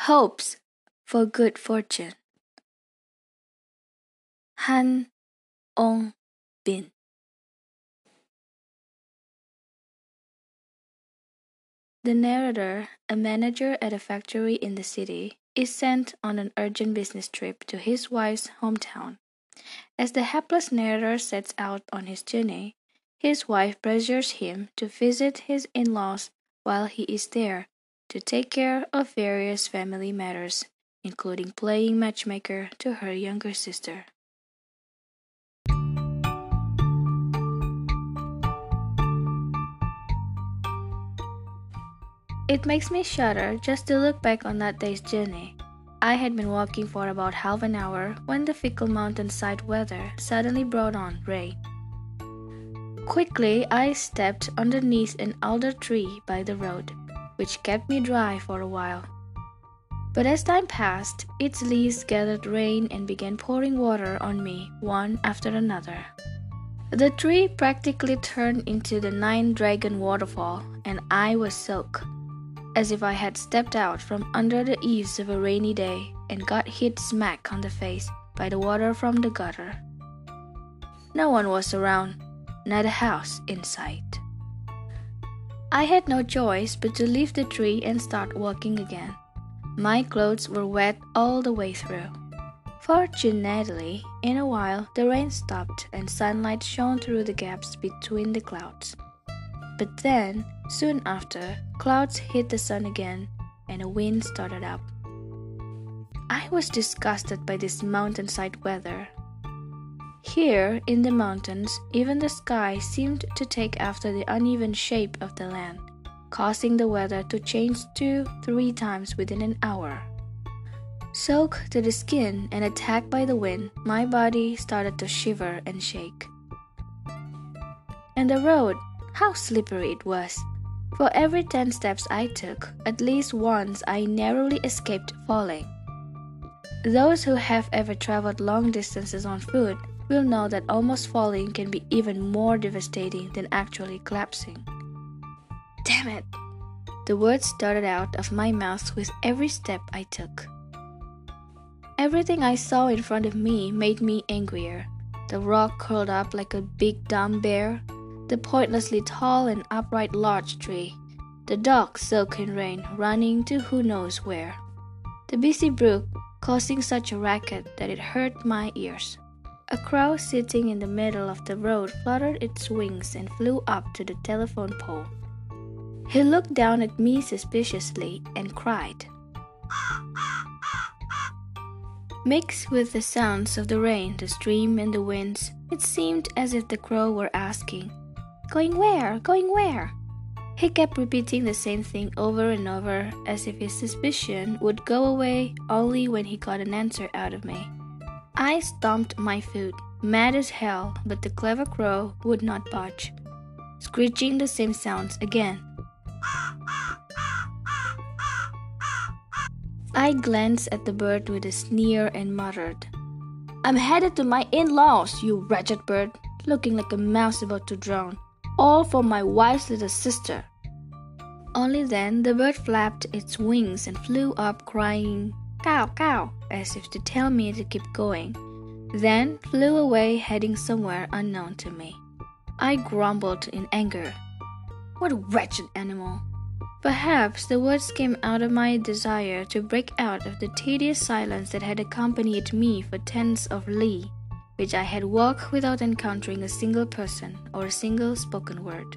Hopes for Good Fortune. Han Ong Bin. The narrator, a manager at a factory in the city, is sent on an urgent business trip to his wife's hometown. As the hapless narrator sets out on his journey, his wife pressures him to visit his in laws while he is there to take care of various family matters, including playing matchmaker to her younger sister. It makes me shudder just to look back on that day's journey. I had been walking for about half an hour when the fickle mountainside weather suddenly brought on rain. Quickly, I stepped underneath an alder tree by the road which kept me dry for a while. But as time passed, its leaves gathered rain and began pouring water on me one after another. The tree practically turned into the Nine Dragon waterfall, and I was soaked, as if I had stepped out from under the eaves of a rainy day and got hit smack on the face by the water from the gutter. No one was around, not a house in sight. I had no choice but to leave the tree and start walking again. My clothes were wet all the way through. Fortunately, in a while the rain stopped and sunlight shone through the gaps between the clouds. But then, soon after, clouds hit the sun again and a wind started up. I was disgusted by this mountainside weather here, in the mountains, even the sky seemed to take after the uneven shape of the land, causing the weather to change two, three times within an hour. Soaked to the skin and attacked by the wind, my body started to shiver and shake. And the road, how slippery it was! For every 10 steps I took, at least once I narrowly escaped falling. Those who have ever traveled long distances on foot will know that almost falling can be even more devastating than actually collapsing. Damn it! The words started out of my mouth with every step I took. Everything I saw in front of me made me angrier. The rock curled up like a big dumb bear, the pointlessly tall and upright large tree, the dog soaked in rain running to who knows where, the busy brook causing such a racket that it hurt my ears. A crow sitting in the middle of the road fluttered its wings and flew up to the telephone pole. He looked down at me suspiciously and cried. Mixed with the sounds of the rain, the stream, and the winds, it seemed as if the crow were asking, Going where? Going where? He kept repeating the same thing over and over as if his suspicion would go away only when he got an answer out of me. I stomped my foot, mad as hell, but the clever crow would not budge, screeching the same sounds again. I glanced at the bird with a sneer and muttered, I'm headed to my in laws, you wretched bird, looking like a mouse about to drown, all for my wife's little sister. Only then the bird flapped its wings and flew up, crying, Cow, cow, as if to tell me to keep going, then flew away, heading somewhere unknown to me. I grumbled in anger. What a wretched animal! Perhaps the words came out of my desire to break out of the tedious silence that had accompanied me for tens of li, which I had walked without encountering a single person or a single spoken word.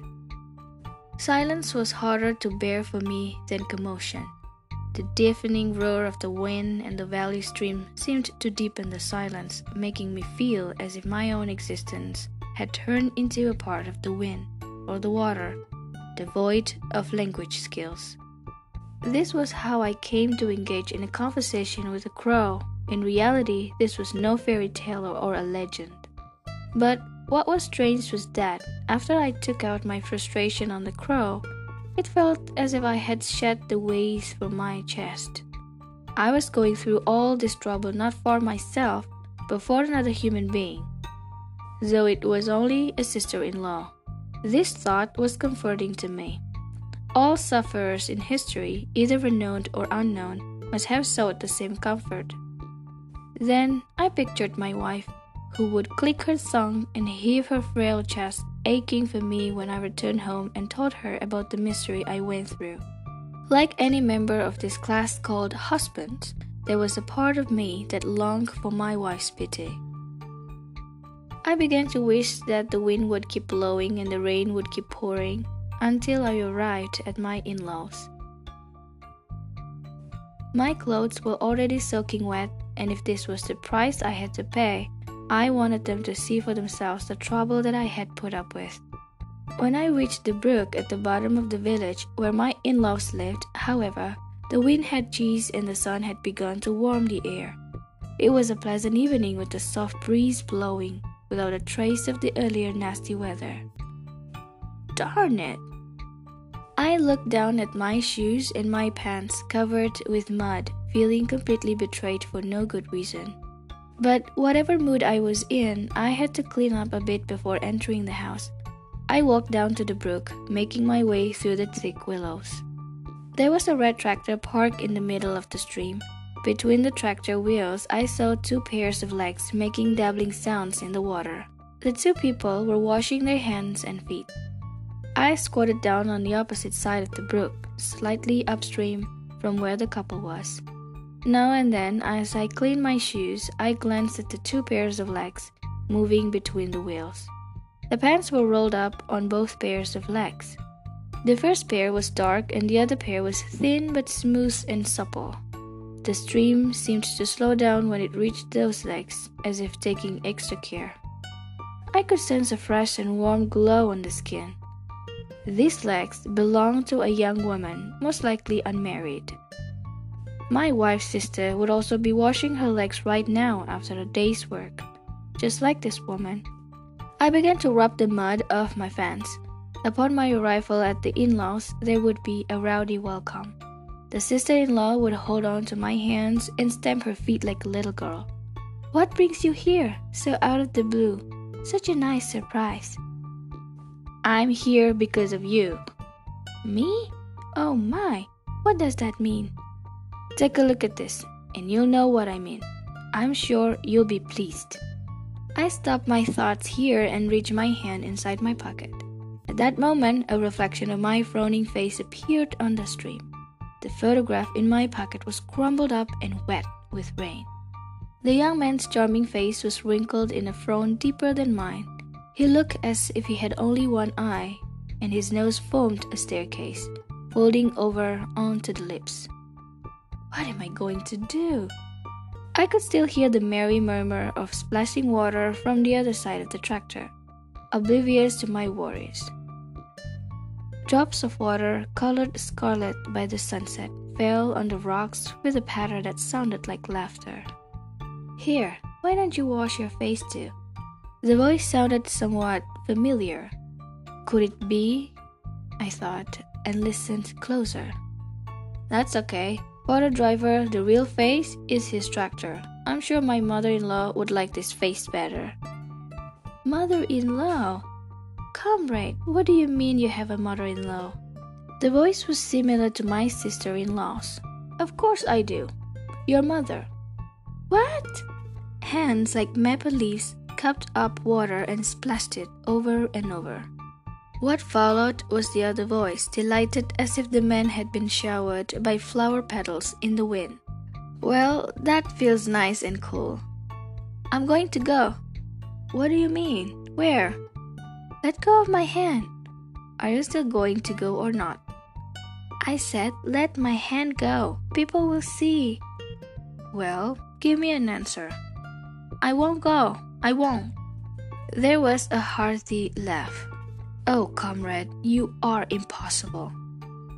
Silence was harder to bear for me than commotion. The deafening roar of the wind and the valley stream seemed to deepen the silence, making me feel as if my own existence had turned into a part of the wind or the water, devoid of language skills. This was how I came to engage in a conversation with a crow. In reality, this was no fairy tale or a legend. But what was strange was that, after I took out my frustration on the crow, it felt as if I had shed the weight from my chest. I was going through all this trouble not for myself, but for another human being, though it was only a sister in law. This thought was comforting to me. All sufferers in history, either renowned or unknown, must have sought the same comfort. Then I pictured my wife, who would click her tongue and heave her frail chest, aching for me when I returned home and told her about the misery I went through. Like any member of this class called husband, there was a part of me that longed for my wife's pity. I began to wish that the wind would keep blowing and the rain would keep pouring until I arrived at my in laws. My clothes were already soaking wet, and if this was the price I had to pay, I wanted them to see for themselves the trouble that I had put up with. When I reached the brook at the bottom of the village where my in laws lived, however, the wind had ceased and the sun had begun to warm the air. It was a pleasant evening with a soft breeze blowing, without a trace of the earlier nasty weather. Darn it! I looked down at my shoes and my pants covered with mud, feeling completely betrayed for no good reason. But whatever mood I was in, I had to clean up a bit before entering the house. I walked down to the brook, making my way through the thick willows. There was a red tractor parked in the middle of the stream. Between the tractor wheels, I saw two pairs of legs making dabbling sounds in the water. The two people were washing their hands and feet. I squatted down on the opposite side of the brook, slightly upstream from where the couple was. Now and then, as I cleaned my shoes, I glanced at the two pairs of legs moving between the wheels. The pants were rolled up on both pairs of legs. The first pair was dark and the other pair was thin but smooth and supple. The stream seemed to slow down when it reached those legs, as if taking extra care. I could sense a fresh and warm glow on the skin. These legs belonged to a young woman, most likely unmarried. My wife's sister would also be washing her legs right now after a day's work, just like this woman. I began to rub the mud off my fans. Upon my arrival at the in laws, there would be a rowdy welcome. The sister in law would hold on to my hands and stamp her feet like a little girl. What brings you here, so out of the blue? Such a nice surprise. I'm here because of you. Me? Oh my, what does that mean? Take a look at this, and you'll know what I mean. I'm sure you'll be pleased. I stopped my thoughts here and reached my hand inside my pocket. At that moment, a reflection of my frowning face appeared on the stream. The photograph in my pocket was crumbled up and wet with rain. The young man's charming face was wrinkled in a frown deeper than mine. He looked as if he had only one eye, and his nose formed a staircase, folding over onto the lips. What am I going to do? I could still hear the merry murmur of splashing water from the other side of the tractor, oblivious to my worries. Drops of water, colored scarlet by the sunset, fell on the rocks with a patter that sounded like laughter. Here, why don't you wash your face too? The voice sounded somewhat familiar. Could it be? I thought and listened closer. That's okay. For the driver, the real face is his tractor. I'm sure my mother in law would like this face better. Mother in law? Comrade, what do you mean you have a mother in law? The voice was similar to my sister in law's. Of course I do. Your mother. What? Hands like maple leaves cupped up water and splashed it over and over. What followed was the other voice, delighted as if the man had been showered by flower petals in the wind. Well, that feels nice and cool. I'm going to go. What do you mean? Where? Let go of my hand. Are you still going to go or not? I said, Let my hand go. People will see. Well, give me an answer. I won't go. I won't. There was a hearty laugh. Oh, comrade, you are impossible.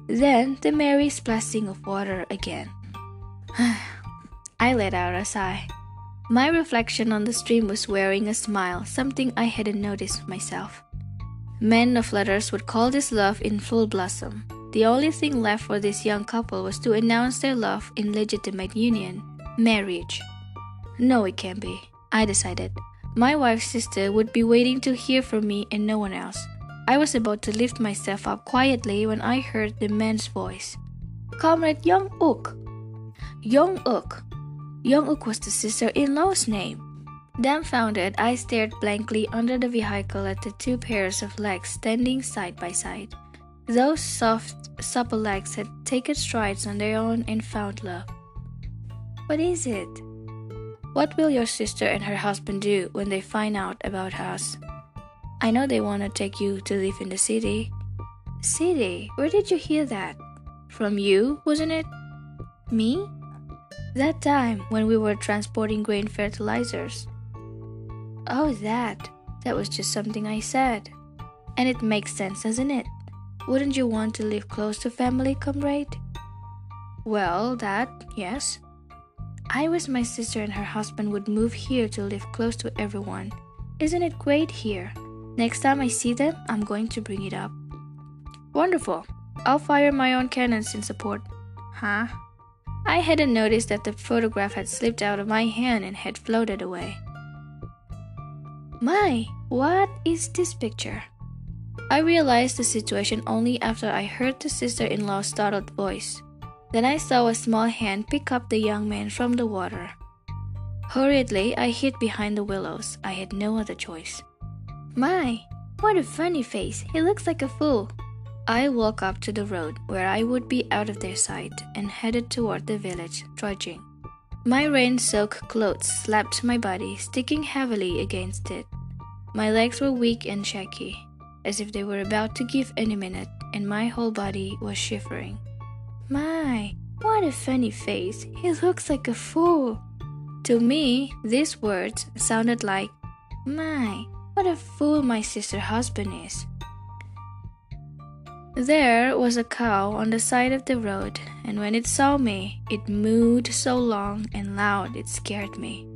Then the merry splashing of water again. I let out a sigh. My reflection on the stream was wearing a smile, something I hadn't noticed myself. Men of letters would call this love in full blossom. The only thing left for this young couple was to announce their love in legitimate union marriage. No, it can't be, I decided. My wife's sister would be waiting to hear from me and no one else. I was about to lift myself up quietly when I heard the man's voice. Comrade Young Uk. Young Uk. Young Uk was the sister in law's name. Dumbfounded, I stared blankly under the vehicle at the two pairs of legs standing side by side. Those soft, supple legs had taken strides on their own and found love. What is it? What will your sister and her husband do when they find out about us? I know they want to take you to live in the city. City? Where did you hear that? From you, wasn't it? Me? That time when we were transporting grain fertilizers. Oh, that. That was just something I said. And it makes sense, doesn't it? Wouldn't you want to live close to family, comrade? Well, that, yes. I wish my sister and her husband would move here to live close to everyone. Isn't it great here? Next time I see them, I'm going to bring it up. Wonderful. I'll fire my own cannons in support. Huh? I hadn't noticed that the photograph had slipped out of my hand and had floated away. My, what is this picture? I realized the situation only after I heard the sister in law's startled voice. Then I saw a small hand pick up the young man from the water. Hurriedly, I hid behind the willows. I had no other choice. My, what a funny face. He looks like a fool. I walked up to the road where I would be out of their sight and headed toward the village, trudging. My rain soaked clothes slapped my body, sticking heavily against it. My legs were weak and shaky, as if they were about to give any minute, and my whole body was shivering. My, what a funny face! He looks like a fool! To me, these words sounded like, My, what a fool my sister husband is! There was a cow on the side of the road, and when it saw me, it mooed so long and loud it scared me.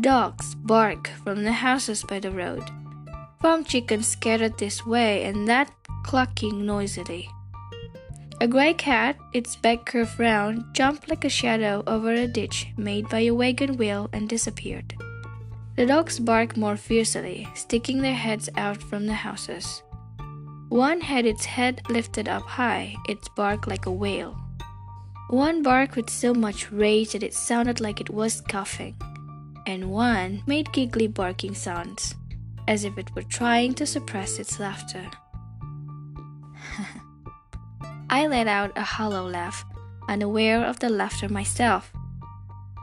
Dogs bark from the houses by the road. Farm chickens scattered this way and that, clucking noisily. A gray cat, its back curved round, jumped like a shadow over a ditch made by a wagon wheel and disappeared. The dogs barked more fiercely, sticking their heads out from the houses. One had its head lifted up high, its bark like a wail. One barked with so much rage that it sounded like it was coughing, and one made giggly barking sounds, as if it were trying to suppress its laughter. I let out a hollow laugh, unaware of the laughter myself.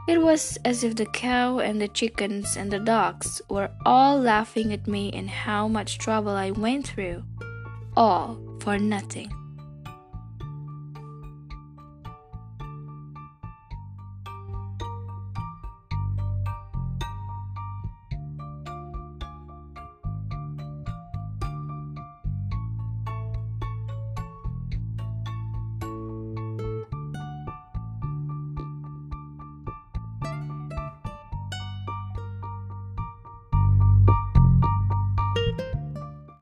It was as if the cow and the chickens and the dogs were all laughing at me and how much trouble I went through all for nothing.